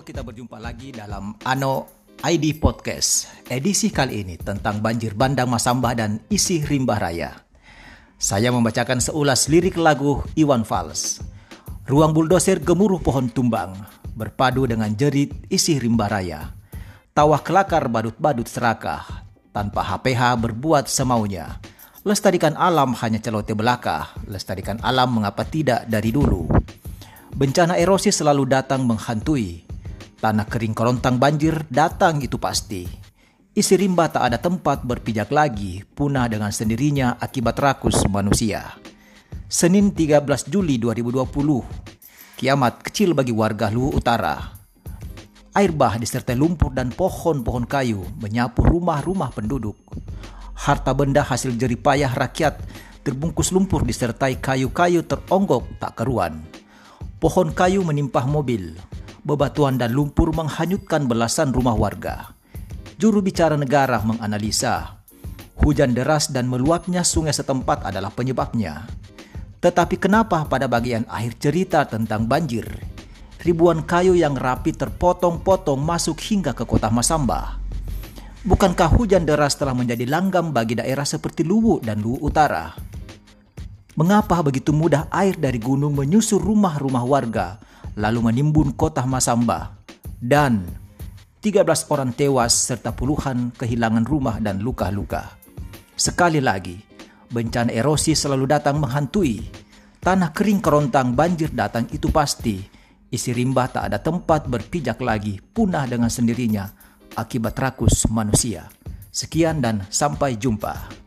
Kita berjumpa lagi dalam Ano ID Podcast. Edisi kali ini tentang banjir bandang Masambah dan isi rimba raya. Saya membacakan seulas lirik lagu Iwan Fals. Ruang buldoser gemuruh pohon tumbang, berpadu dengan jerit isi rimba raya. Tawa kelakar badut-badut serakah, tanpa HPH berbuat semaunya. Lestarikan alam hanya celote belaka, lestarikan alam mengapa tidak dari dulu. Bencana erosi selalu datang menghantui. Tanah kering kerontang banjir datang itu pasti. Isi rimba tak ada tempat berpijak lagi, punah dengan sendirinya akibat rakus manusia. Senin 13 Juli 2020, kiamat kecil bagi warga Luwu Utara. Air bah disertai lumpur dan pohon-pohon kayu menyapu rumah-rumah penduduk. Harta benda hasil jeripayah rakyat terbungkus lumpur disertai kayu-kayu teronggok tak keruan. Pohon kayu menimpah mobil, bebatuan dan lumpur menghanyutkan belasan rumah warga. Juru bicara negara menganalisa, hujan deras dan meluapnya sungai setempat adalah penyebabnya. Tetapi kenapa pada bagian akhir cerita tentang banjir, ribuan kayu yang rapi terpotong-potong masuk hingga ke kota Masamba? Bukankah hujan deras telah menjadi langgam bagi daerah seperti Luwu dan Luwu Utara? Mengapa begitu mudah air dari gunung menyusur rumah-rumah warga lalu menimbun kota Masamba dan 13 orang tewas serta puluhan kehilangan rumah dan luka-luka. Sekali lagi, bencana erosi selalu datang menghantui. Tanah kering kerontang banjir datang itu pasti. Isi rimba tak ada tempat berpijak lagi, punah dengan sendirinya akibat rakus manusia. Sekian dan sampai jumpa.